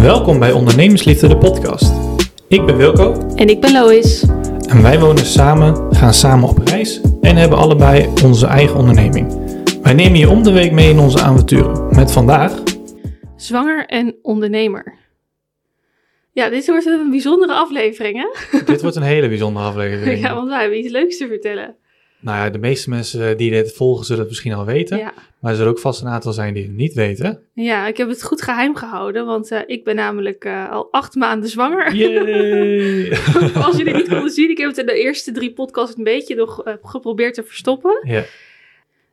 Welkom bij Ondernemersliefde, de podcast. Ik ben Wilco En ik ben Lois. en wij wonen samen, gaan samen op reis en hebben allebei onze eigen onderneming. Wij nemen je om de week mee in onze avonturen. Met vandaag, Zwanger en ondernemer. Ja, dit wordt een bijzondere aflevering, hè? dit wordt een hele bijzondere aflevering. Ja, want wij hebben iets leuks te vertellen. Nou ja, de meeste mensen die dit volgen zullen het misschien al weten. Ja. Maar er zullen ook vast een aantal zijn die het niet weten. ja, ik heb het goed geheim gehouden, want eh, ik ben namelijk eh, al acht maanden zwanger. Als jullie niet konden zien, ik heb het in de eerste drie podcasts een beetje nog eh, geprobeerd te verstoppen. ja.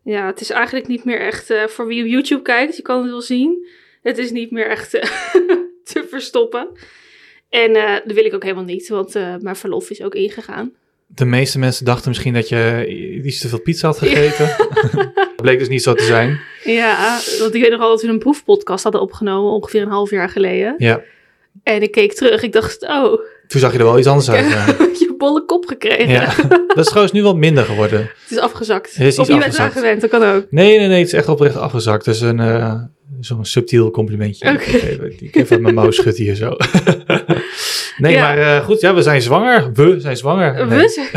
Ja, het is eigenlijk niet meer echt, voor wie op YouTube kijkt, je kan het wel zien. Het is niet meer echt te verstoppen. En dat wil ik ook helemaal niet, want mijn verlof is ook ingegaan. De meeste mensen dachten misschien dat je iets te veel pizza had gegeten. Bleek dus niet zo te zijn. Ja, want ik weet nog wel dat we een proefpodcast hadden opgenomen, ongeveer een half jaar geleden. Ja, En ik keek terug, ik dacht, oh, toen zag je er wel iets anders uit. ik ja. heb je bolle kop gekregen. Ja, dat is trouwens nu wat minder geworden. Het is afgezakt. Het is of je bent afgezakt. eraan gewend, dat kan ook. Nee, nee, nee, het is echt oprecht afgezakt. Dat is een, eh, zo'n subtiel complimentje. Oké. Ik even- Ik even mijn mouw schud hier zo. nee, Ja. maar eh, goed, ja, we zijn zwanger. We zijn zwanger. Nee. We zijn-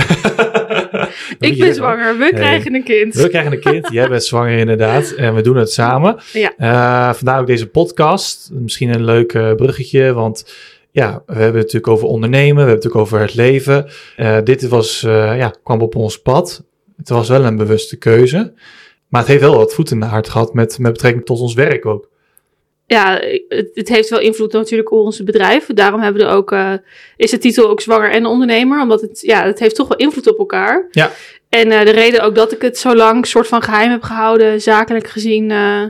ik ben zwanger, we krijgen een kind. We krijgen een kind. Jij bent zwanger inderdaad. En we doen het samen. Ja. Eh, vandaar ook deze podcast. Misschien een leuk eh, bruggetje, want ja, we hebben het natuurlijk over ondernemen. We hebben het natuurlijk over het leven. Dit was, ja, kwam op ons pad. Het was wel een bewuste keuze. Maar het heeft wel wat voet in de aard gehad met, met betrekking tot ons werk ook. Ja, het, het heeft wel invloed natuurlijk op ons bedrijf. Daarom hebben we er ook, eh, is de titel ook zwanger en ondernemer. Omdat het, ja, het heeft toch wel invloed op elkaar. Ja. En eh, de reden ook dat ik het zo lang soort van geheim heb gehouden, zakelijk gezien... eh,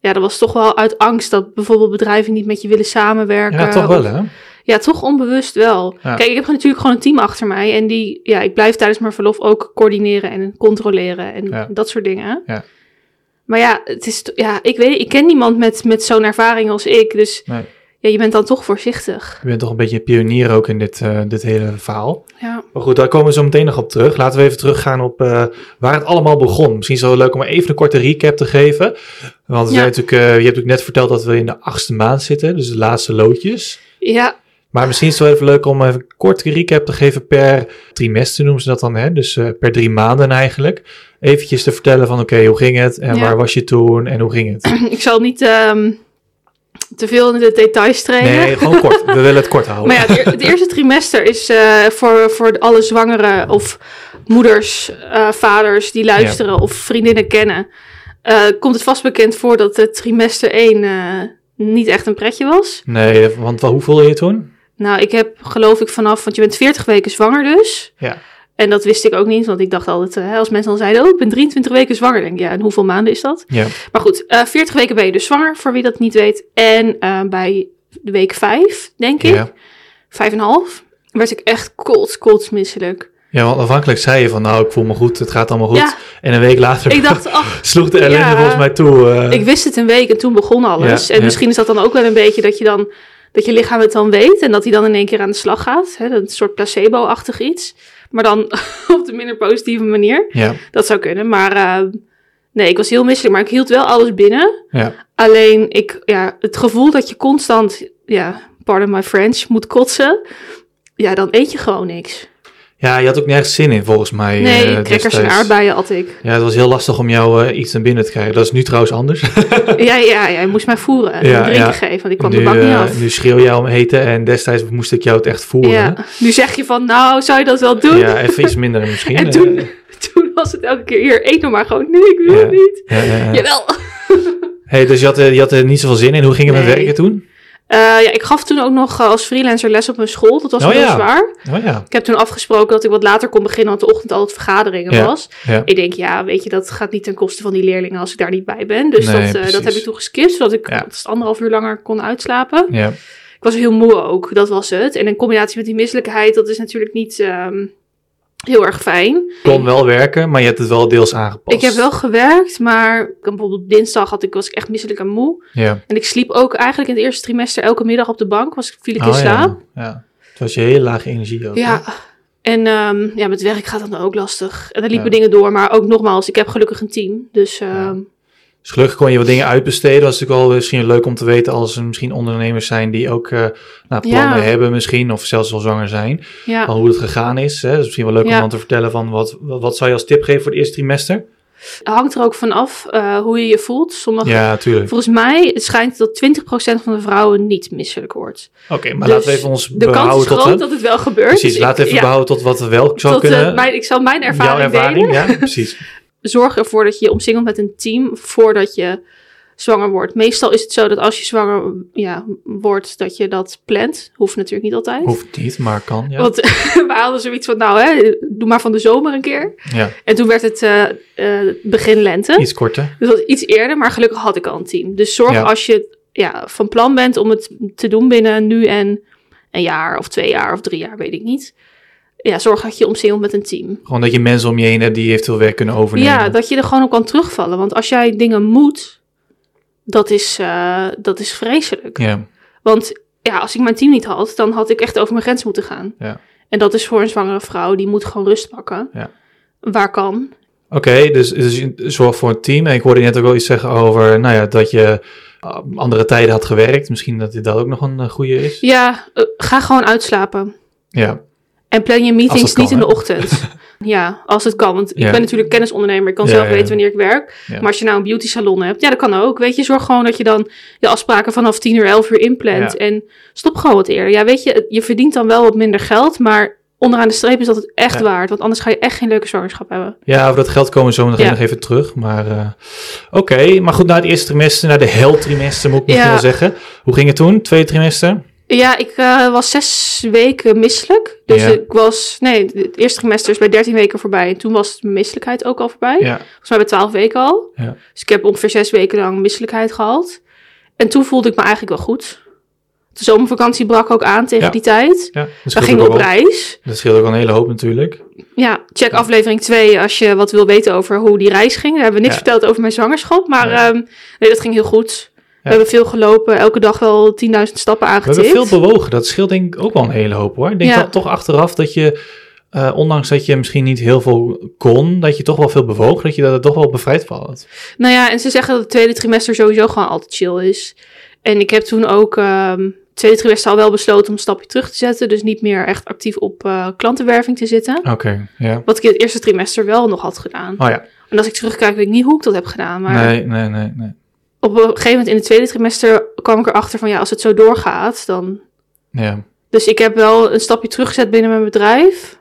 ja, dat was toch wel uit angst dat bijvoorbeeld bedrijven niet met je willen samenwerken. Ja, toch wel Of- hè? Ja, toch onbewust wel. Ja. Kijk, ik heb natuurlijk gewoon een team achter mij. En die, ja, ik blijf tijdens mijn verlof ook coördineren en controleren en Ja. dat soort dingen. Ja. Maar ja, het is, ja, ik weet, ik ken niemand met, met zo'n ervaring als ik. Dus Nee. ja, je bent dan toch voorzichtig. Je bent toch een beetje pionier ook in dit, eh, dit hele verhaal. Ja. Maar goed, daar komen we zo meteen nog op terug. Laten we even teruggaan op eh, waar het allemaal begon. Misschien is het wel leuk om even een korte recap te geven. Want we Ja. natuurlijk, eh, je hebt natuurlijk net verteld dat we in de achtste maand zitten, dus de laatste loodjes. Ja, Maar misschien is het wel even leuk om even een korte recap te geven per trimester noemen ze dat dan, hè? dus eh, per drie maanden eigenlijk. Eventjes te vertellen van oké, hoe ging het en Ja. waar was je toen en hoe ging het? ik zal niet ehm, te veel in de details treden. Nee, gewoon kort. We willen het kort houden. Maar ja, het, eer- het eerste trimester is eh, voor, voor alle zwangeren of moeders, eh, vaders die luisteren of vriendinnen kennen. komt het vast bekend voor dat het trimester 1 eh, niet echt een pretje was. Nee, want wel, hoe voelde je toen? Nou, ik heb geloof ik vanaf, want je bent 40 weken zwanger dus. Ja. En dat wist ik ook niet, want ik dacht altijd, eh, als mensen dan zeiden, oh, ik ben 23 weken zwanger, denk ik, ja, en hoeveel maanden is dat? Ja. Maar goed, eh 40 weken ben je dus zwanger, voor wie dat niet weet. En eh, bij de week 5, denk ik, vijf en half, werd ik echt kots, kots misselijk. Ja, want aanvankelijk zei je van nou, ik voel me goed, het gaat allemaal goed. Ja. En een week later Ik dacht, ach, sloeg de ellende Ja. volgens mij toe. ik wist het een week en toen begon alles. En misschien is dat dan ook wel een beetje dat je dan, dat je lichaam het dan weet en dat hij dan in één keer aan de slag gaat. Hè, een soort placebo-achtig iets. Maar dan op de minder positieve manier. ja, Dat zou kunnen, maar eh, nee, ik was heel misselijk, maar ik hield wel alles binnen. ja, Alleen, ik, ja, het gevoel dat je constant, ja, pardon my French, moet kotsen, ja, dan eet je gewoon niks. Ja, je had ook nergens zin in volgens mij. Nee, eh, crackers en aardbeien at ik. Ja, het was heel lastig om jou eh, iets naar binnen te krijgen. Dat is nu trouwens anders. ja, ja, ja, je moest mij voeren en Ja, drinken ja. geven, want ik kwam nu, de bak niet eh, af. nu schreeuw jij om eten en destijds moest ik jou het echt voeren. ja, nu zeg je van, nou, zou je dat wel doen? Ja, even iets minder misschien. en eh. toen, toen was het elke keer, hier, eet nog maar gewoon. Nee, ik wil het niet. Ja, ja, ja. Jawel. Hey, dus je had, er- je had er niet zoveel zin in. Hoe ging het met werken toen? Eh, ja, ik gaf toen ook nog eh, als freelancer les op mijn school. Dat was Oh, wel heel ja. zwaar. Oh ja, Ik heb toen afgesproken dat ik wat later kon beginnen, want de ochtend altijd vergaderingen Ja. was. Ik denk, ja, weet je, dat gaat niet ten koste van die leerlingen als ik daar niet bij ben. Dus Nee, dat, eh, dat heb ik toen geskipt, zodat ik anderhalf uur langer kon uitslapen. ja. Ik was heel moe ook, dat was het. En in combinatie met die misselijkheid, dat is natuurlijk niet ehm, heel erg fijn. Kon wel werken, maar je hebt het wel deels aangepast. Ik heb wel gewerkt, maar bijvoorbeeld dinsdag had ik, was ik echt misselijk en moe. Ja. En ik sliep ook eigenlijk in het eerste trimester elke middag op de bank, was, viel ik in Oh, slaap. ja. ja. Het was je hele lage energie ook. Ja, hè? en ehm, ja, met werk gaat dat dan ook lastig. En dan liepen Ja. dingen door, maar ook nogmaals, ik heb gelukkig een team. Dus ehm, Dus gelukkig kon je wat dingen uitbesteden. Dat is natuurlijk wel misschien leuk om te weten als er misschien ondernemers zijn die ook eh nou, plannen Ja. hebben misschien, of zelfs wel zwanger zijn, Ja. van hoe het gegaan is. Hè? Dus misschien wel leuk om dan te vertellen van wat, wat, zou je als tip geven voor het eerste trimester? hangt er ook van af eh, hoe je je voelt. Sommige, Ja, natuurlijk. Volgens mij het schijnt dat 20% van de vrouwen niet misselijk wordt. Oké, maar Dus laten we even ons De kans behouden is tot... groot hè? dat het wel gebeurt. Precies, Dus laten we even ja, behouden tot wat we wel zou tot, eh, kunnen... mijn, ik zal mijn ervaring, jouw ervaring, delen. ja, precies. Zorg ervoor dat je je omsingelt met een team voordat je zwanger wordt. Meestal is het zo dat als je zwanger ja, wordt, dat je dat plant. Hoeft natuurlijk niet altijd. Hoeft niet, maar kan, ja. Want we hadden zoiets van, nou hè, doe maar van de zomer een keer. ja. En toen werd het eh, eh, begin lente. Iets korter. Dus dat was iets eerder, maar gelukkig had ik al een team. Dus zorg Ja. als je ja, van plan bent om het te doen binnen nu en een jaar of twee jaar of drie jaar, weet ik niet. Ja, zorg dat je omsingelt met een team. Gewoon dat je mensen om je heen hebt die eventueel werk kunnen overnemen. Ja, dat je er gewoon op kan terugvallen. Want als jij dingen moet, dat is, eh, dat is vreselijk. Ja, Want ja, als ik mijn team niet had, dan had ik echt over mijn grens moeten gaan. ja. En dat is voor een zwangere vrouw, die moet gewoon rust pakken. Ja. Waar kan. Oké, dus, dus zorg voor een team. En ik hoorde net ook wel iets zeggen over, nou ja, dat je uh, andere tijden had gewerkt. Misschien dat dit dat ook nog een uh, goede is. Ja, eh, ga gewoon uitslapen. Ja, En plan je meetings kan, niet in de ochtend. ja, als het kan. Want Ja. ik ben natuurlijk kennisondernemer. Ik kan Ja, zelf ja, weten wanneer ik werk. Maar als je nou een beauty salon hebt, ja, dat kan ook. Weet je, zorg gewoon dat je dan je afspraken vanaf 10 uur, 11 uur inplant. En stop gewoon wat eerder. Ja, weet je, je verdient dan wel wat minder geld. Maar onderaan de streep is dat het echt waard. Want anders ga je echt geen leuke zwangerschap hebben. ja over dat geld komen we zo nog even terug. Maar uh, oké, maar goed, na het eerste trimester, naar de heltrimester moet ik Ja. wel zeggen. Hoe ging het toen? Tweede trimester? Ja, ik eh, was zes weken misselijk. Dus Ja. ik was, nee, het eerste trimester is bij 13 weken voorbij. En toen was de misselijkheid ook al voorbij. Ja, Volgens mij bij 12 weken al. Ja. Dus ik heb ongeveer zes weken lang misselijkheid gehad. En toen voelde ik me eigenlijk wel goed. De zomervakantie brak ook aan tegen die tijd. ja. Dat We ook op reis. Dat scheelt ook een hele hoop natuurlijk. Ja, check aflevering 2 als je wat wil weten over hoe die reis ging. We hebben niks Ja. verteld over mijn zwangerschap. Maar ehm, nee, dat ging heel goed. We hebben veel gelopen. Elke dag wel 10.000 stappen We aangetikt. hebben veel bewogen. Dat scheelt denk ik ook wel een hele hoop hoor. Ik denk dat toch achteraf dat je, uh, ondanks dat je misschien niet heel veel kon, dat je toch wel veel bewoog. Dat je dat toch wel bevrijd van had. Nou ja, en ze zeggen dat het tweede trimester sowieso gewoon altijd chill is. En ik heb toen ook ehm tweede trimester al wel besloten om een stapje terug te zetten. Dus niet meer echt actief op eh, klantenwerving te zitten. Oké, ja. Wat ik in het eerste trimester wel nog had gedaan. Oh ja, En als ik terugkijk, weet ik niet hoe ik dat heb gedaan. Maar nee, nee, nee, nee. Op een gegeven moment in het tweede trimester kwam ik erachter van ja, als het zo doorgaat, dan. Ja, Dus ik heb wel een stapje teruggezet binnen mijn bedrijf.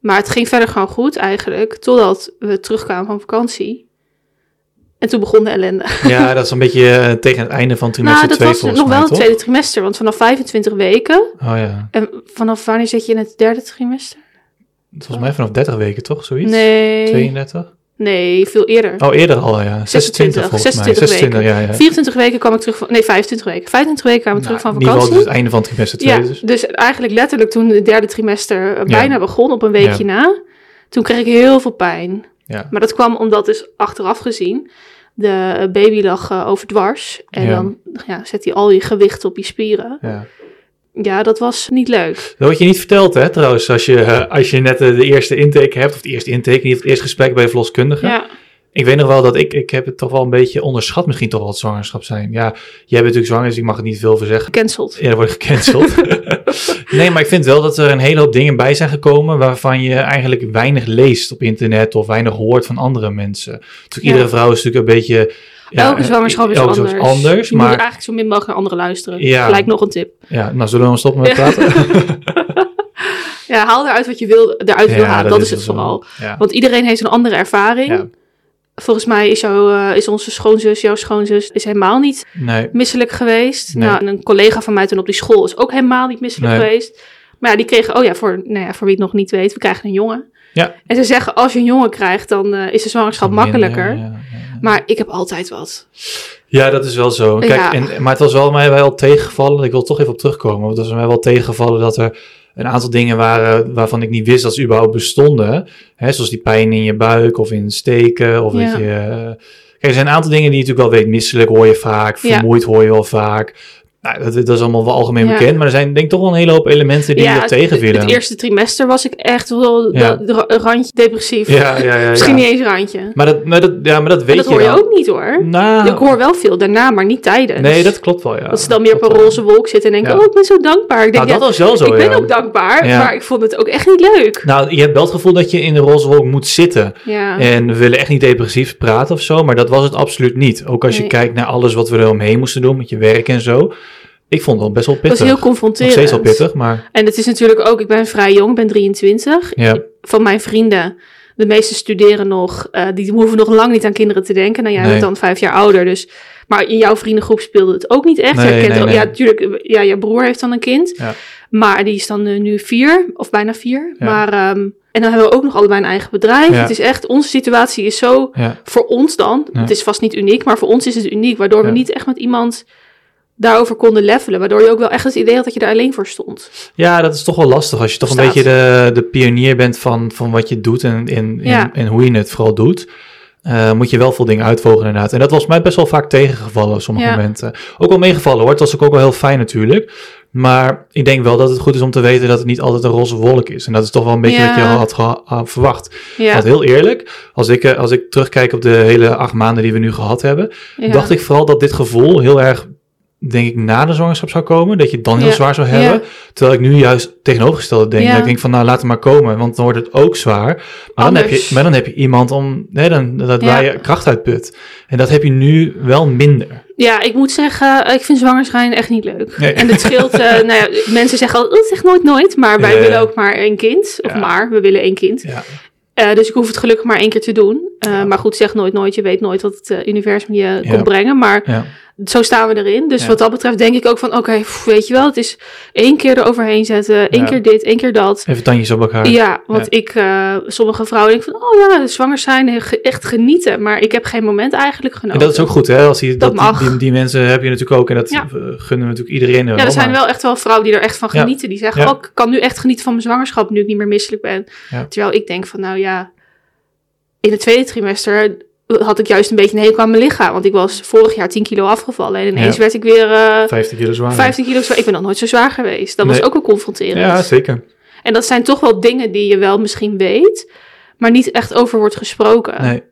Maar het ging verder gewoon goed eigenlijk. Totdat we terugkwamen van vakantie. En toen begon de ellende. ja dat is een beetje eh, tegen het einde van trimester nou, dat 2 was nog mij, wel het tweede trimester. Want vanaf 25 weken. Oh ja, En vanaf wanneer zit je in het derde trimester? volgens mij vanaf 30 weken toch, zoiets? Nee. 32? Nee, veel eerder. Oh, eerder al, ja. 26 volgens 26 mij. 26, ja, ja. 24 weken kwam ik terug van... Nee, 25 weken. 25 weken kwamen we terug Nou, van in vakantie. dus het einde van trimester 2 Ja, dus. dus eigenlijk letterlijk toen het derde trimester eh, bijna begon, op een weekje na, toen kreeg ik heel veel pijn. Ja. Maar dat kwam omdat dus achteraf gezien de baby lag uh, overdwars. En dan ja, zet hij al je gewicht op je spieren. ja. Ja, dat was niet leuk. Dat wordt je niet verteld, hè, trouwens, als je, eh, als je net eh, de eerste intake hebt, of de eerste intake, niet het eerste gesprek bij de verloskundige. Ja, Ik weet nog wel dat ik, ik heb het toch wel een beetje onderschat, misschien toch wel het zwangerschap zijn. Ja, jij bent natuurlijk zwanger, dus ik mag er niet veel over zeggen. gecanceld. Ja, dat wordt gecanceld. nee, maar ik vind wel dat er een hele hoop dingen bij zijn gekomen waarvan je eigenlijk weinig leest op internet of weinig hoort van andere mensen. Ja. iedere vrouw is natuurlijk een beetje... ja, elke zwangerschap is anders. is anders, je moet maar eigenlijk zo min mogelijk naar anderen luisteren. Ja. Gelijk nog een tip. ja, nou zullen we dan stoppen met praten? Ja, haal eruit wat je wil, eruit wil halen. dat Dat, is het wel. vooral. Want iedereen heeft een andere ervaring. Volgens mij is, jouw, eh, is onze schoonzus, jouw schoonzus, is helemaal niet Nee, misselijk geweest. Nee. Nou, en een collega van mij toen op die school is ook helemaal niet misselijk Nee. geweest. Maar ja, die kregen, oh ja voor, nou ja, voor wie het nog niet weet, we krijgen een jongen. Ja. En ze zeggen, als je een jongen krijgt, dan eh, is de zwangerschap makkelijker. Ja. Maar ik heb altijd wat. Ja, dat is wel zo. Kijk, Ja. en, maar het was wel mij wel tegengevallen. Ik wil toch even op terugkomen. Want het was mij wel tegengevallen dat er een aantal dingen waren waarvan ik niet wist dat ze überhaupt bestonden. Hè, zoals die pijn in je buik of in steken. Of Ja. dat je. eh, Kijk, er zijn een aantal dingen die je natuurlijk wel weet. Misselijk hoor je vaak. Ja. Vermoeid hoor je wel vaak. Nou, dat, dat is allemaal wel algemeen Ja. bekend, maar er zijn denk ik toch wel een hele hoop elementen die ja, het, tegenvielen. het eerste trimester was ik echt wel Ja. dat- ra- randje depressief. Misschien niet eens randje. Maar dat, maar dat, ja, maar dat weet En dat hoor je dan. ook niet hoor. Nou, Ik hoor wel veel daarna, maar niet tijdens. nee, dat klopt wel, ja. Dat ze dan meer op een roze wolk zitten en denken, oh, ik ben zo dankbaar. Ik denk, Nou, dat was wel zo, ik ben ook dankbaar, maar ik vond het ook echt niet leuk. Nou, je hebt wel het gevoel dat je in de roze wolk moet zitten. En we willen echt niet depressief praten of zo, maar dat was het absoluut niet. Ook als je kijkt naar alles wat we er omheen moesten doen met je werk en zo. Ik vond het best wel dat was pittig. heel confronterend. Nog steeds wel pittig, maar En het is natuurlijk ook, ik ben vrij jong, ik ben 23. ja. Van mijn vrienden, de meeste studeren nog, eh, die hoeven nog lang niet aan kinderen te denken. Nou, jij Nee. bent dan vijf jaar ouder, dus... Maar in jouw vriendengroep speelde het ook niet echt. Nee, Jij kent nee, ook- nee. Ja, natuurlijk, ja, je broer heeft dan een kind. Ja. Maar die is dan eh, nu vier, of bijna vier. Ja. Maar, ehm, en dan hebben we ook nog allebei een eigen bedrijf. Ja. Het is echt, onze situatie is zo ja. voor ons dan, Ja. het is vast niet uniek, maar voor ons is het uniek, waardoor we niet echt met iemand daarover konden levelen. Waardoor je ook wel echt het idee had dat je daar alleen voor stond. Ja, dat is toch wel lastig als je toch een beetje de, de pionier bent van, van wat je doet en, en, Ja. en hoe je het vooral doet. eh, moet je wel veel dingen uitvogelen inderdaad. En dat was mij best wel vaak tegengevallen op sommige Ja. momenten. Ook wel meegevallen hoor, het was ook, ook wel heel fijn natuurlijk. Maar ik denk wel dat het goed is om te weten dat het niet altijd een roze wolk is. En dat is toch wel een beetje Ja. wat je al had geha- verwacht. Ja, Want heel eerlijk, als ik, eh, als ik terugkijk op de hele acht maanden die we nu gehad hebben, dacht ik vooral dat dit gevoel heel erg, denk ik, na de zwangerschap zou komen. Dat je het dan heel Ja, zwaar zou ja. hebben. Terwijl ik nu juist tegenovergestelde denk. Ja. Dat ik denk van, nou, laat het maar komen. Want dan wordt het ook zwaar. Maar, dan heb, je, maar dan heb je iemand om, nee, dan, dat waar je kracht uitput. En dat heb je nu wel minder. Ja, ik moet zeggen, ik vind zwangerschijn echt niet leuk. Nee. En het scheelt, eh, nou ja, mensen zeggen altijd, oh, zeg nooit nooit, maar wij willen ook maar één kind. Of maar, we willen één kind. Ja. Eh, dus ik hoef het gelukkig maar één keer te doen. Eh. Maar goed, zeg nooit nooit, je weet nooit wat het universum je komt brengen. Maar Ja. Zo staan we erin. Dus Ja. wat dat betreft denk ik ook van, oké, weet je wel, het is één keer eroverheen zetten, één Ja. keer dit, één keer dat. Even tandjes op elkaar. Ja, want ik, eh, sommige vrouwen denken van, oh ja, zwanger zijn, eh, echt genieten. Maar ik heb geen moment eigenlijk En genoten. dat is ook goed, hè? Als die, dat, Dat mag. Die, die, die mensen heb je natuurlijk ook. En dat gunnen we natuurlijk iedereen. Ja, er zijn wel echt wel vrouwen die er echt van genieten. Die zeggen, oh, ik kan nu echt genieten van mijn zwangerschap nu ik niet meer misselijk ben. Terwijl ik denk van, nou ja, in het tweede trimester had ik juist een beetje een hekel aan mijn lichaam. Want ik was vorig jaar 10 kilo afgevallen en ineens Ja. werd ik weer eh 15 kilo zwaar. 15 kilo zwaar. Ik ben nog nooit zo zwaar geweest. Dat Nee. was ook wel confronterend. Ja, zeker. En dat zijn toch wel dingen die je wel misschien weet, maar niet echt over wordt gesproken. Nee.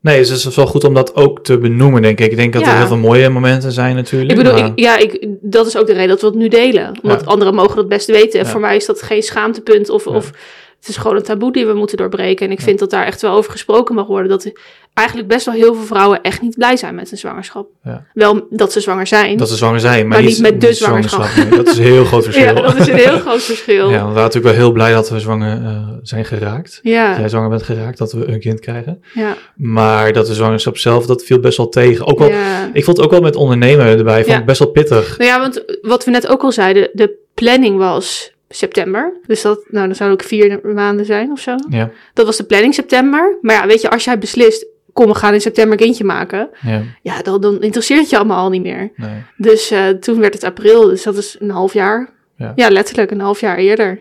Nee, dus het is wel goed om dat ook te benoemen, denk ik. Ik denk dat er heel veel mooie momenten zijn natuurlijk. Ik bedoel, maar- ik, ja, ik, dat is ook de reden dat we het nu delen. Omdat Ja. anderen mogen dat best weten. En voor mij is dat geen schaamtepunt of, of het is gewoon een taboe die we moeten doorbreken. En ik vind dat daar echt wel over gesproken mag worden. Dat eigenlijk best wel heel veel vrouwen echt niet blij zijn met een zwangerschap. Ja. Wel dat ze zwanger zijn. Dat ze zwanger zijn, maar, Maar niet met de zwangerschap. Nee, dat is een heel groot verschil. ja, dat is een heel groot verschil. Ja, we waren natuurlijk wel heel blij dat we zwanger eh, zijn geraakt. ja, Jij zwanger bent geraakt, dat we een kind krijgen. ja. Maar dat de zwangerschap zelf, dat viel best wel tegen. Ook wel, ja. Ik vond het ook wel met ondernemen erbij, vond ik best wel pittig. Nou ja, want wat we net ook al zeiden, de planning was september. Dus dat, nou, dan zou ook vier maanden zijn of zo. Ja, Dat was de planning september. Maar ja, weet je, als jij beslist, kom, we gaan in september kindje maken. ja, Ja, dan, dan interesseert het je allemaal al niet meer. nee. Dus eh, toen werd het april, dus dat is een half jaar. Ja. Ja, letterlijk een half jaar eerder.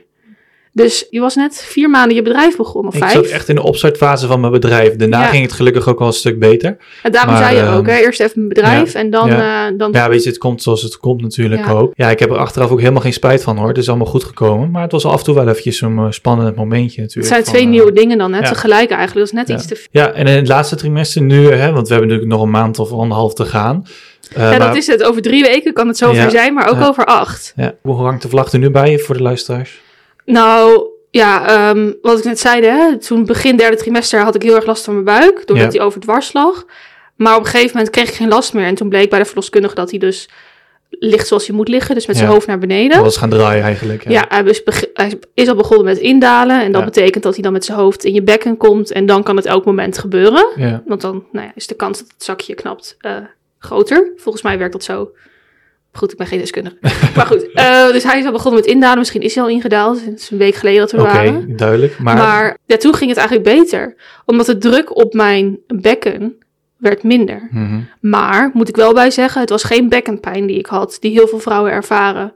Dus je was net vier maanden je bedrijf begonnen, of Ik vijf. zat echt in de opstartfase van mijn bedrijf. Daarna Ja. ging het gelukkig ook wel een stuk beter. en daarom maar, zei je ehm, ook, hè, eerst even mijn bedrijf en dan... eh, dan Ja, weet je, het komt zoals het komt natuurlijk Ja. ook. Ja, ik heb er achteraf ook helemaal geen spijt van hoor. Het is allemaal goed gekomen. Maar het was af en toe wel eventjes zo'n eh, spannend momentje het natuurlijk. zijn van, twee eh, nieuwe dingen dan, hè, ja. tegelijk eigenlijk. Dat is net Ja. iets te veel. Ja, en in het laatste trimester nu, hè, want we hebben natuurlijk nog een maand of anderhalf te gaan. Ja, dat maar- is het. Over drie weken kan het zover Ja. zijn, maar ook Ja. over acht. Ja, hoe hangt de vlag er nu bij voor de luisteraars? Nou, ja, ehm, wat ik net zei, hè, toen begin derde trimester had ik heel erg last van mijn buik, doordat Ja. hij overdwars lag. Maar op een gegeven moment kreeg ik geen last meer. En toen bleek bij de verloskundige dat hij dus ligt zoals hij moet liggen, dus met zijn Ja. hoofd naar beneden. Was gaan draaien eigenlijk. Ja. Ja, hij is, hij is al begonnen met indalen. En dat Ja. betekent dat hij dan met zijn hoofd in je bekken komt. En dan kan het elk moment gebeuren. Want dan nou ja, is de kans dat het zakje knapt eh, groter. Volgens mij werkt dat zo. Goed, ik ben geen deskundige. maar goed, eh, dus hij is al begonnen met indalen. Misschien is hij al ingedaald. Is een week geleden dat we Oké, waren. duidelijk. Maar, Maar, ja, toen ging het eigenlijk beter. Omdat de druk op mijn bekken werd minder. Mhm. Maar, moet ik wel bij zeggen, het was geen bekkenpijn die ik had. Die heel veel vrouwen ervaren.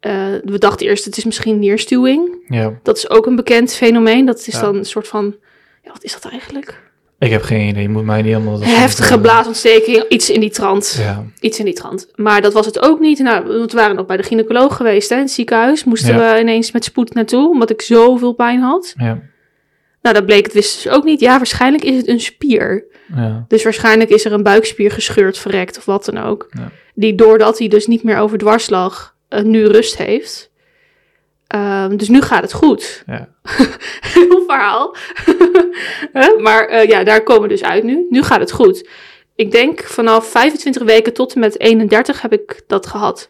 Eh, we dachten eerst, het is misschien nierstuwing. ja. Dat is ook een bekend fenomeen. Dat is Ja. dan een soort van... Ja, wat is dat eigenlijk? Ik heb geen idee. Je moet mij niet helemaal... Heftige blaasontsteking, iets in die trant. Ja. Iets in die trant. Maar dat was het ook niet. Nou, want we waren ook bij de gynaecoloog geweest hè, in het ziekenhuis. Moesten Ja. we ineens met spoed naartoe, omdat ik zoveel pijn had. Ja. Nou, dat bleek het wisten dus ook niet. Ja, waarschijnlijk is het een spier. Ja. Dus waarschijnlijk is er een buikspier gescheurd, verrekt of wat dan ook. Ja. Die doordat hij dus niet meer over dwars lag, eh, nu rust heeft. Ehm, dus nu gaat het goed. Ja. Heel verhaal. Maar eh, ja, daar komen we dus uit nu. Nu gaat het goed. Ik denk vanaf 25 weken tot en met 31 heb ik dat gehad.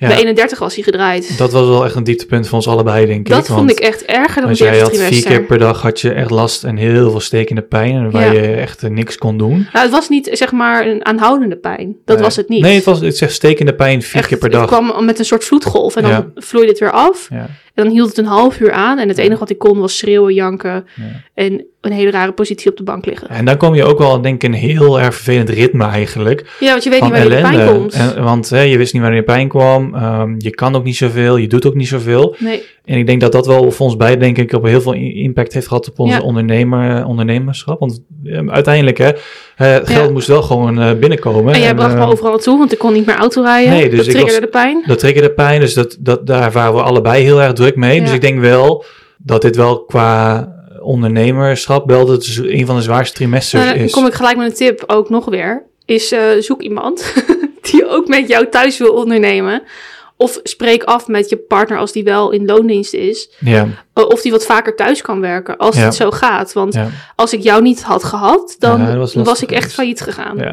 Ja. Bij 31 was hij gedraaid. Dat was wel echt een dieptepunt voor ons allebei, denk ik. Dat vond ik echt erger dan het jij eerste had vier trimester. keer per dag had je echt last en heel veel stekende pijn. En waar Ja. je echt eh, niks kon doen. Nou, het was niet zeg maar een aanhoudende pijn. Dat Nee. was het niet. Nee, het, was, het zegt stekende pijn vier Echt, keer per Het dag. kwam met een soort vloedgolf en dan vloeide het weer af. Dan hield het een half uur aan. En het enige wat ik kon was schreeuwen, janken Ja. en een hele rare positie op de bank liggen. En dan kom je ook wel, denk ik, een heel erg vervelend ritme eigenlijk. Ja, want je weet niet waar je de pijn ellende. komt. En, want hè, je wist niet wanneer je pijn kwam. ehm, je kan ook niet zoveel. Je doet ook niet zoveel. Nee, En ik denk dat dat wel voor ons beiden, denk ik, op heel veel impact heeft gehad op onze Ja. ondernemer, ondernemerschap. Want eh, uiteindelijk, hè, het geld Ja. moest wel gewoon eh, binnenkomen. en jij En, bracht me eh, overal naartoe, want ik kon niet meer auto rijden. Nee, dus dat ik triggerde was- de pijn. Dat triggerde pijn, dus dat, dat, daar waren we allebei heel erg druk mee. Ja. Dus ik denk wel dat dit wel qua ondernemerschap wel dat het een van de zwaarste trimesters Nou, dan is. kom ik gelijk met een tip ook nog weer. Is eh, zoek iemand die ook met jou thuis wil ondernemen. Of spreek af met je partner als die wel in loondienst is. Ja, Uh, Of die wat vaker thuis kan werken, als Ja. het zo gaat. Want ja, als ik jou niet had gehad, dan was was, ik echt failliet gegaan.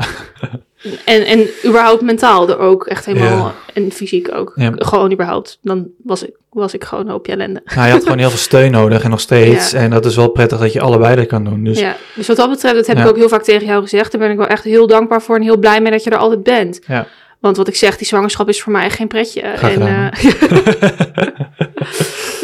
En, en überhaupt mentaal er ook echt helemaal. Ja. En fysiek ook. Ja. Gewoon überhaupt. Dan was ik, was ik gewoon een hoopje ellende. Nou, je had gewoon heel veel steun nodig en nog steeds. Ja. En dat is wel prettig dat je allebei dat kan doen. Dus. Dus wat dat betreft, dat heb ik ook heel vaak tegen jou gezegd. Daar ben ik wel echt heel dankbaar voor en heel blij mee dat je er altijd bent. ja. Want wat ik zeg, die zwangerschap is voor mij echt geen pretje. Graag en, gedaan.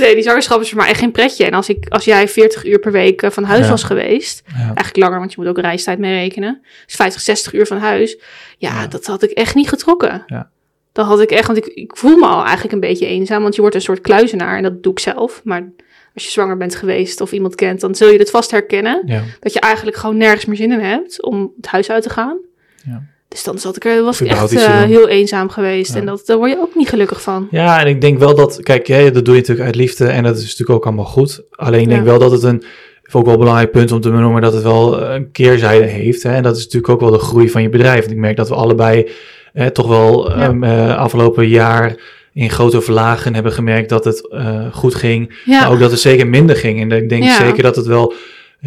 nee, die zwangerschap is voor mij echt geen pretje. En als, ik, als jij 40 uur per week eh, van huis Ja. was geweest, eigenlijk langer, want je moet ook reistijd mee rekenen. Dus 50, 60 uur van huis. Ja, Ja. dat had ik echt niet getrokken. Ja. Dat had ik echt, want ik, ik voel me al eigenlijk een beetje eenzaam, want je wordt een soort kluizenaar en dat doe ik zelf. Maar als je zwanger bent geweest of iemand kent, dan zul je dit vast herkennen. Dat je eigenlijk gewoon nergens meer zin in hebt om het huis uit te gaan. Ja. Dus dan zat ik er, was ik echt eh, heel eenzaam geweest. Ja. En dat, daar word je ook niet gelukkig van. Ja, en ik denk wel dat, kijk, hè, dat doe je natuurlijk uit liefde en dat is natuurlijk ook allemaal goed. Alleen ik denk Ja. wel dat het een, ook wel een belangrijk punt om te benoemen, dat het wel een keerzijde heeft. Hè? En dat is natuurlijk ook wel de groei van je bedrijf. En ik merk dat we allebei eh, toch wel Ja. ehm, eh, afgelopen jaar in grote verlagen hebben gemerkt dat het eh, goed ging. Ja, Maar ook dat het zeker minder ging. En ik denk zeker dat het wel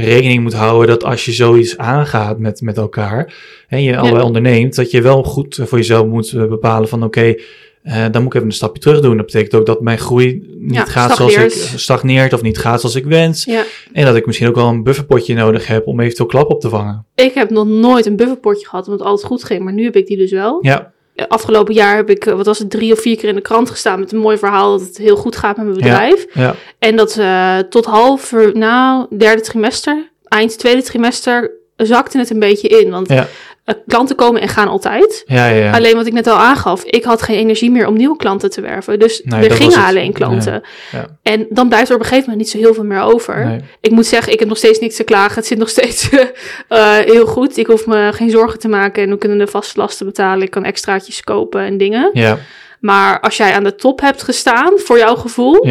rekening moet houden dat als je zoiets aangaat met, met elkaar en je allebei onderneemt, dat je wel goed voor jezelf moet eh, bepalen van oké, eh, dan moet ik even een stapje terug doen. Dat betekent ook dat mijn groei niet Ja, gaat zoals ik stagneert. of niet gaat zoals ik wens. ja. En dat ik misschien ook wel een bufferpotje nodig heb om eventueel klap op te vangen. Ik heb nog nooit een bufferpotje gehad, omdat het altijd goed ging. Maar nu heb ik die dus wel. Ja, Afgelopen jaar heb ik, eh, wat was het, drie of vier keer in de krant gestaan met een mooi verhaal dat het heel goed gaat met mijn bedrijf. ja, En dat eh, tot half, nou, derde trimester, eind tweede trimester, zakte het een beetje in. Want Ja. Klanten komen en gaan altijd. ja, ja. ja. Alleen wat ik net al aangaf, ik had geen energie meer om nieuwe klanten te werven. Dus Nee, er gingen alleen klanten. Ja. En dan blijft er op een gegeven moment niet zo heel veel meer over. Nee. Ik moet zeggen, ik heb nog steeds niks te klagen. Het zit nog steeds eh, heel goed. Ik hoef me geen zorgen te maken en we kunnen de vaste lasten betalen. Ik kan extraatjes kopen en dingen. Ja, Maar als jij aan de top hebt gestaan, voor jouw gevoel,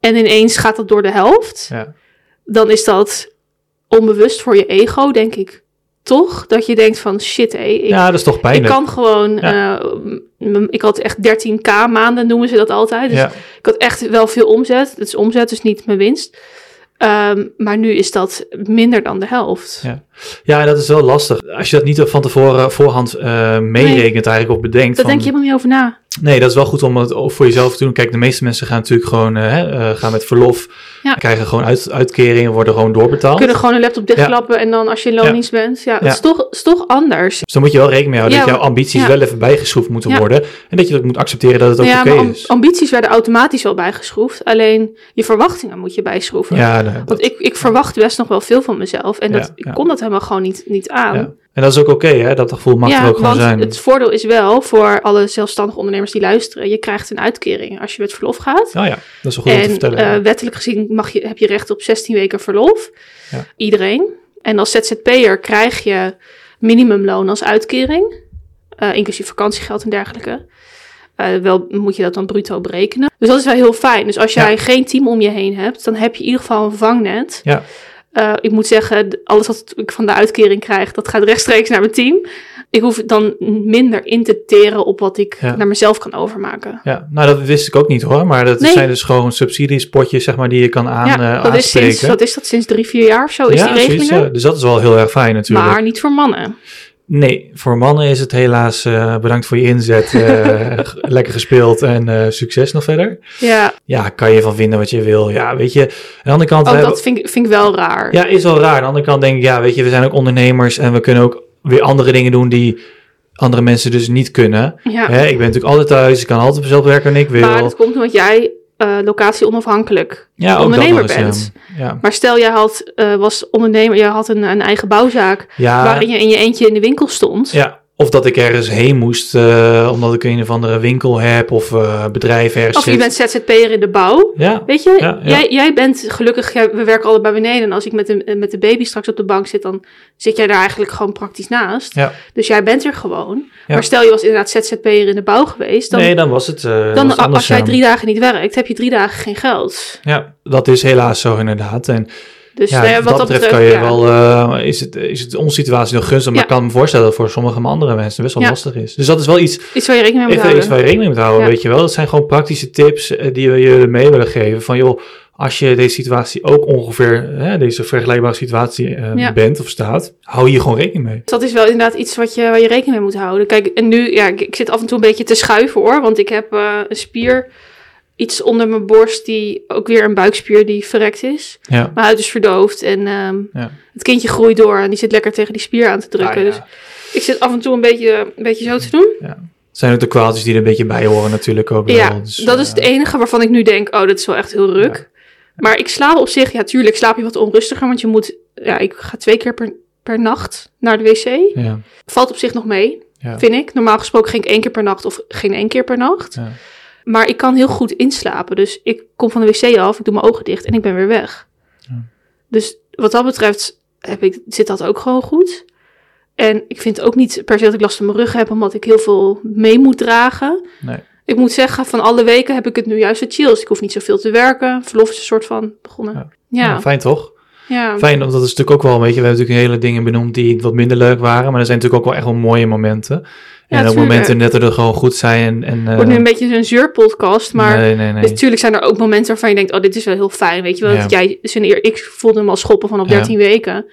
en ineens gaat dat door de helft, ja. dan is dat onbewust voor je ego, denk ik. Toch? Dat je denkt van shit, hé, ik, ja, dat is toch ik pijnlijk. kan gewoon. Ja. eh, ik had echt 13k maanden, noemen ze dat altijd. Dus ja. ik had echt wel veel omzet. Het is omzet, dus niet mijn winst. Ehm, maar nu is dat minder dan de helft. Ja. Ja, dat is wel lastig. Als je dat niet van tevoren voorhand eh meerekent eigenlijk of bedenkt. Daar denk je helemaal niet over na. Nee, dat is wel goed om het voor jezelf te doen. Kijk, de meeste mensen gaan natuurlijk gewoon eh, hè, eh, gaan met verlof. Ja. Krijgen gewoon uit, uitkeringen, worden gewoon doorbetaald. Kunnen gewoon een laptop dichtklappen en dan als je loondienst bent. Ja, dat Ja. is, toch, is toch anders. Dus dan moet je wel rekening mee houden Ja, dat jouw ambities ja. wel even bijgeschroefd moeten Ja. worden. En dat je ook moet accepteren dat het ook ja, oké am- is. ambities werden automatisch wel bijgeschroefd. Alleen je verwachtingen moet je bijschroeven. Ja, nee, dat- Want ik, ik verwacht best nog wel veel van mezelf. En dat, Ja, ik ja. kon dat helemaal gewoon niet, niet aan. En dat is ook oké, hè? Dat gevoel mag er ook gewoon want zijn. het voordeel is wel voor alle zelfstandige ondernemers die luisteren. Je krijgt een uitkering als je met verlof gaat. Oh ja, dat is wel goed om te En vertellen. eh, wettelijk gezien mag je, heb je recht op 16 weken verlof. Ja. Iedereen. En als ZZP'er krijg je minimumloon als uitkering, eh, inclusief vakantiegeld en dergelijke. Eh, wel moet je dat dan bruto berekenen. Dus dat is wel heel fijn. Dus als jij Ja. geen team om je heen hebt, dan heb je in ieder geval een vangnet. Ja. Eh, ik moet zeggen, alles wat ik van de uitkering krijg, dat gaat rechtstreeks naar mijn team. Ik hoef dan minder in te teren op wat ik Ja. naar mezelf kan overmaken. Ja, nou dat wist ik ook niet hoor, maar dat Nee. zijn dus gewoon subsidiespotjes zeg maar die je kan aan, ja, eh, dat is, sinds, wat is dat sinds drie, vier jaar of zo, is ja, die regeling ja. Dus dat is wel heel erg fijn natuurlijk. Maar niet voor mannen. Nee, voor mannen is het helaas eh, bedankt voor je inzet. eh, lekker gespeeld en eh, succes nog verder. Ja, Ja, kan je van vinden wat je wil. Ja, weet je, aan de andere kant... hebben- dat vind ik, vind ik wel raar. Ja, is wel raar. Aan de andere kant denk ik, ja, weet je, we zijn ook ondernemers en we kunnen ook weer andere dingen doen die andere mensen dus niet kunnen. Ja. Hè, ik ben natuurlijk altijd thuis, ik kan altijd zelf werken wanneer ik wil. Maar dat komt omdat jij eh, locatie onafhankelijk ja, ondernemer eens, bent. Ja, ja. Maar stel, jij had, eh, was ondernemer, jij had een, een eigen bouwzaak waarin je in je eentje in de winkel stond. ja. Of dat ik ergens heen moest, eh, omdat ik een of andere winkel heb of eh, bedrijf ergens Of je zit. bent ZZP'er in de bouw. Ja, Weet je, Ja, ja. Jij, jij bent gelukkig, jij- we werken allebei beneden. En als ik met de, met de baby straks op de bank zit, dan zit jij daar eigenlijk gewoon praktisch naast. ja. Dus jij bent er gewoon. Ja. Maar stel je was inderdaad ZZP'er in de bouw geweest, dan, nee, dan was het, eh, dan was het als jij drie dagen niet werkt, heb je drie dagen geen geld. Ja, dat is helaas zo inderdaad. En Dus ja, nou ja, wat wat dat betreft, kan je wel, eh, is, het, is het onze situatie nog gunstig, maar ik kan me voorstellen dat voor sommige andere mensen best wel lastig is. Dus dat is wel iets, iets waar je rekening mee moet iets houden. waar je rekening mee houden, weet je wel. Dat zijn gewoon praktische tips eh, die we je mee willen geven. Van joh, als je deze situatie ook ongeveer, hè, deze vergelijkbare situatie eh, Ja. bent of staat, hou hier gewoon rekening mee. Dat is wel inderdaad iets wat je, waar je rekening mee moet houden. Kijk, en nu, ja, ik, ik zit af en toe een beetje te schuiven hoor. Want ik heb eh, een spier, iets onder mijn borst, die ook weer een buikspier die verrekt is. Ja. Mijn huid is verdoofd en ehm, Ja. het kindje groeit door en die zit lekker tegen die spier aan te drukken. Ah, ja. Dus ik zit af en toe een beetje, een beetje zo te doen. Het zijn ook de kwaaltjes die er een beetje bij horen natuurlijk ook Ja, wel. Dus, dat is het eh, enige waarvan ik nu denk, oh, dat is wel echt heel ruk. Maar ik slaap op zich, ja, tuurlijk slaap je wat onrustiger, want je moet, ja, ik ga twee keer per, per nacht naar de wc. Ja, Valt op zich nog mee, ja. vind ik. Normaal gesproken ging ik één keer per nacht of geen één keer per nacht. Maar ik kan heel goed inslapen. Dus ik kom van de wc af, ik doe mijn ogen dicht en ik ben weer weg. Ja. Dus wat dat betreft heb ik, zit dat ook gewoon goed. En ik vind ook niet per se dat ik last van mijn rug heb, omdat ik heel veel mee moet dragen. Nee. Ik moet zeggen, van alle weken heb ik het nu juist het chills. Ik hoef niet zoveel te werken. Verlof is een soort van begonnen. Ja. Ja, Nou, fijn toch? ja. Fijn, want dat is natuurlijk ook wel, weet je, we hebben natuurlijk hele dingen benoemd die wat minder leuk waren, maar er zijn natuurlijk ook wel echt wel mooie momenten. En tuurlijk. momenten net dat er gewoon goed zijn en... en Het wordt nu een beetje een zeurpodcast, maar Nee, nee, nee. Dus natuurlijk zijn er ook momenten waarvan je denkt, oh, dit is wel heel fijn. Weet je wel, Ja. dat jij, zijn eer, ik voelde hem al schoppen van op Ja. 13 weken.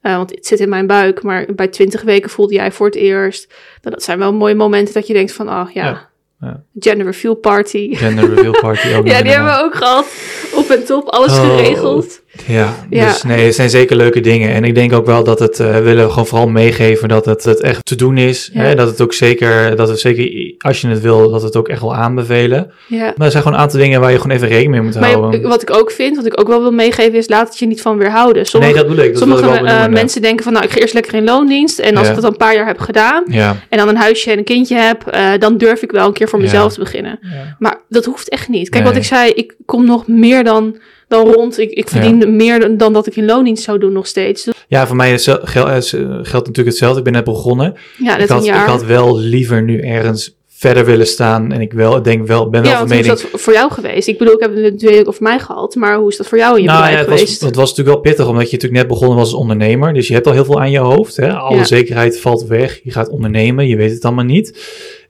Eh, want het zit in mijn buik, maar bij 20 weken voelde jij voor het eerst. Nou, dat zijn wel mooie momenten dat je denkt van, oh ja, Ja. Ja. gender reveal party. Gender reveal party ook. ja, nog die hebben we ook gehad. Op en top, alles Oh. geregeld. Ja, Ja. dus nee, het zijn zeker leuke dingen. En ik denk ook wel dat het, we willen gewoon vooral meegeven dat het, het echt te doen is. Ja. Hè? Dat het ook zeker, dat het zeker, als je het wil, dat we het ook echt wel aanbevelen. Ja. Maar er zijn gewoon een aantal dingen waar je gewoon even rekening mee moet Maar houden. wat ik ook vind, wat ik ook wel wil meegeven, is laat het je niet van weerhouden. Sommige, nee, dat bedoel ik. Dat sommige ik eh, mensen denken van, nou, ik ga eerst lekker in loondienst. En als ik dat dan een paar jaar heb gedaan, en dan een huisje en een kindje heb, eh, dan durf ik wel een keer voor mezelf te beginnen. Maar dat hoeft echt niet. Kijk, Nee. wat ik zei, ik kom nog meer dan, dan rond. Ik, ik verdien meer dan, dat ik in loondienst zou doen nog steeds. Dus, ja voor mij is, gel- eh, is, eh, geldt natuurlijk hetzelfde. Ik ben net begonnen. ja, ik, net had, een jaar. ik had wel liever nu ergens verder willen staan. En ik wel, denk wel, ben wel ja, van want hoe is mening... dat voor jou geweest? Ik bedoel, ik heb het natuurlijk over mij gehad, maar hoe is dat voor jou in je Nou ja, bedrijf het was, geweest? het was natuurlijk wel pittig, omdat je natuurlijk net begonnen was als ondernemer. Dus je hebt al heel veel aan je hoofd. Hè? Alle Ja. zekerheid valt weg. Je gaat ondernemen, je weet het allemaal niet.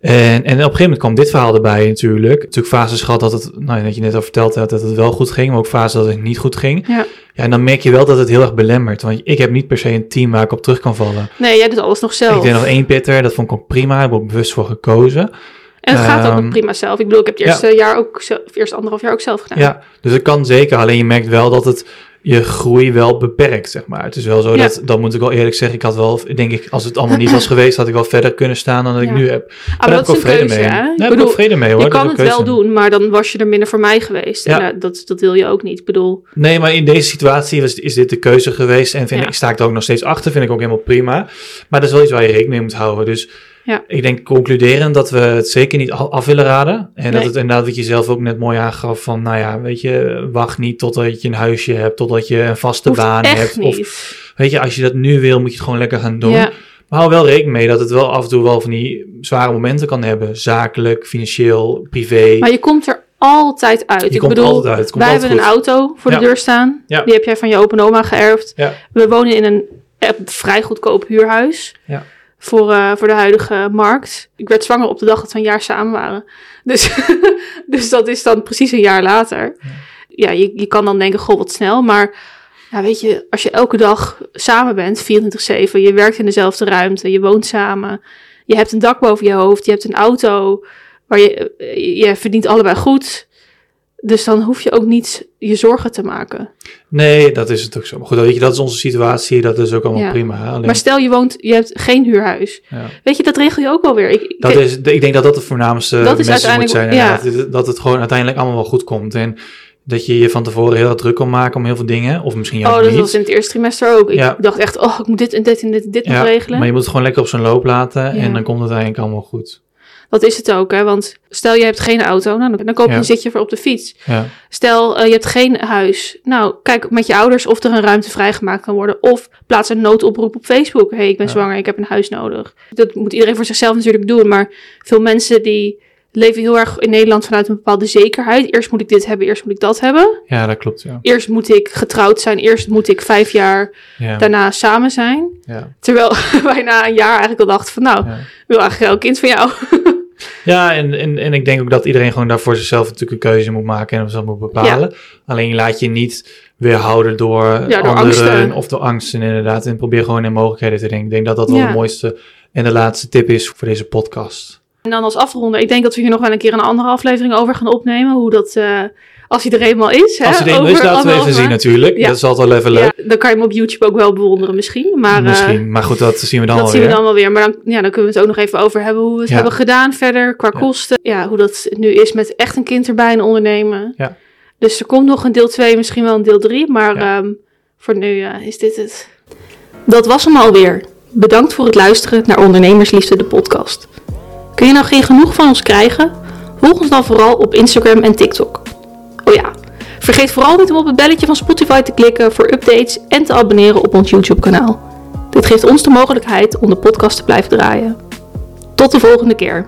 En, en op een gegeven moment kwam dit verhaal erbij natuurlijk. Natuurlijk fases gehad dat het, nou, dat je net al verteld had, dat het wel goed ging. Maar ook fases dat het niet goed ging. Ja. Ja, en dan merk je wel dat het heel erg belemmert. Want ik heb niet per se een team waar ik op terug kan vallen. Nee, jij doet alles nog zelf. Ik deed nog één pitter, dat vond ik ook prima. Daar heb ik bewust voor gekozen. En het gaat ook Ehm, nog prima zelf. Ik bedoel, ik heb het ja. eerste jaar ook, of eerst anderhalf jaar ook zelf gedaan. Ja, dus het kan zeker. Alleen je merkt wel dat het je groei wel beperkt, zeg maar. Het is wel zo Ja. dat, dat moet ik wel eerlijk zeggen, ik had wel, denk ik, als het allemaal niet was geweest, had ik wel verder kunnen staan dan dat ik nu heb. Ah, Daar maar heb dat ik is ook een vrede keuze, mee. hè? Daar Ik heb ik ook vrede mee hoor. je kan het wel doen, maar dan was je er minder voor mij geweest. Ja. En eh, dat, dat wil je ook niet. Ik bedoel, Nee, maar in deze situatie was, is dit de keuze geweest en vind ik, sta ik er ook nog steeds achter, vind ik ook helemaal prima. Maar dat is wel iets waar je rekening mee moet houden. Dus Ja. Ik denk concluderend dat we het zeker niet af willen raden. En dat het inderdaad, wat je zelf ook net mooi aangaf, van nou ja, weet je, wacht niet totdat je een huisje hebt, totdat je een vaste Hoeft baan hebt. niet. Of weet je, als je dat nu wil, moet je het gewoon lekker gaan doen. Ja, Maar hou wel rekening mee dat het wel af en toe wel van die zware momenten kan hebben. Zakelijk, financieel, privé. maar je komt er altijd uit. Je ik komt bedoel, altijd uit. Komt wij altijd hebben een auto voor Ja. de deur staan. Ja. Die heb jij van je open oma geërfd. We wonen in een vrij goedkoop huurhuis. Ja. Voor, eh, voor de huidige markt. Ik werd zwanger op de dag dat we een jaar samen waren. Dus, dus dat is dan precies een jaar later. Ja, je, je kan dan denken, goh, wat snel. Maar ja, weet je, als je elke dag samen bent, 24-7, je werkt in dezelfde ruimte, je woont samen, je hebt een dak boven je hoofd, je hebt een auto, waar je, eh, je verdient allebei goed. Dus dan hoef je ook niet je zorgen te maken. Nee, dat is het ook zo. Maar goed, weet je, dat is onze situatie. Dat is ook allemaal Ja. prima. hè. Alleen, Maar stel je woont, je hebt geen huurhuis. ja. Weet je, dat regel je ook wel weer. Ik, ik- Dat is, ik denk dat dat de voornaamste Dat is message moet zijn. uiteindelijk-. Dat het gewoon uiteindelijk allemaal wel goed komt. En dat je je van tevoren heel druk kan maken om heel veel dingen. Of misschien oh, juist dat niet. was in het eerste trimester ook. Ik Ja. dacht echt, oh, ik moet dit en dit en dit en dit nog Ja, regelen. Maar je moet het gewoon lekker op zijn loop laten. Ja. En dan komt het uiteindelijk allemaal goed. Dat is het ook, hè. Want stel je hebt geen auto, nou, dan koop je Ja. een zitje voor op de fiets. Ja, Stel, eh, je hebt geen huis. Nou, kijk met je ouders of er een ruimte vrijgemaakt kan worden. Of plaats een noodoproep op Facebook. hey, ik ben Ja. zwanger, ik heb een huis nodig. Dat moet iedereen voor zichzelf natuurlijk doen. Maar veel mensen die leven heel erg in Nederland vanuit een bepaalde zekerheid. Eerst moet ik dit hebben, eerst moet ik dat hebben. ja dat klopt. Ja. Eerst moet ik getrouwd zijn, eerst moet ik vijf jaar Ja. daarna samen zijn. Ja. Terwijl wij na een jaar eigenlijk al dachten van nou, ik wil eigenlijk wel een kind van jou. Ja, en, en, en ik denk ook dat iedereen gewoon daar voor zichzelf natuurlijk een keuze moet maken en dat moet bepalen. Alleen laat je niet weerhouden door, door anderen angsten. of door angsten inderdaad. En probeer gewoon in mogelijkheden te denken. Ik denk dat dat wel Ja. de mooiste en de laatste tip is voor deze podcast. En dan als afronder, ik denk dat we hier nog wel een keer een andere aflevering over gaan opnemen. Hoe dat, eh, als hij er eenmaal is. Hè, Als je er over is, laten we even zien natuurlijk. Ja. Dat is altijd wel even leuk. Ja, dan kan je hem op YouTube ook wel bewonderen misschien. Maar eh, Misschien. Maar goed, dat zien we dan dat zien alweer. we dan wel weer. Maar dan, ja, dan kunnen we het ook nog even over hebben hoe we het Ja. hebben gedaan verder qua kosten. Ja, hoe dat nu is met echt een kind erbij en ondernemen. Ja. Dus er komt nog een deel 2, misschien wel een deel 3. Maar ehm, voor nu eh, is dit het. Dat was hem alweer. Bedankt voor het luisteren naar Ondernemersliefde de podcast. Kun je nou geen genoeg van ons krijgen? Volg ons dan vooral op Instagram en TikTok. Oh ja, vergeet vooral niet om op het belletje van Spotify te klikken voor updates en te abonneren op ons YouTube kanaal. Dit geeft ons de mogelijkheid om de podcast te blijven draaien. Tot de volgende keer.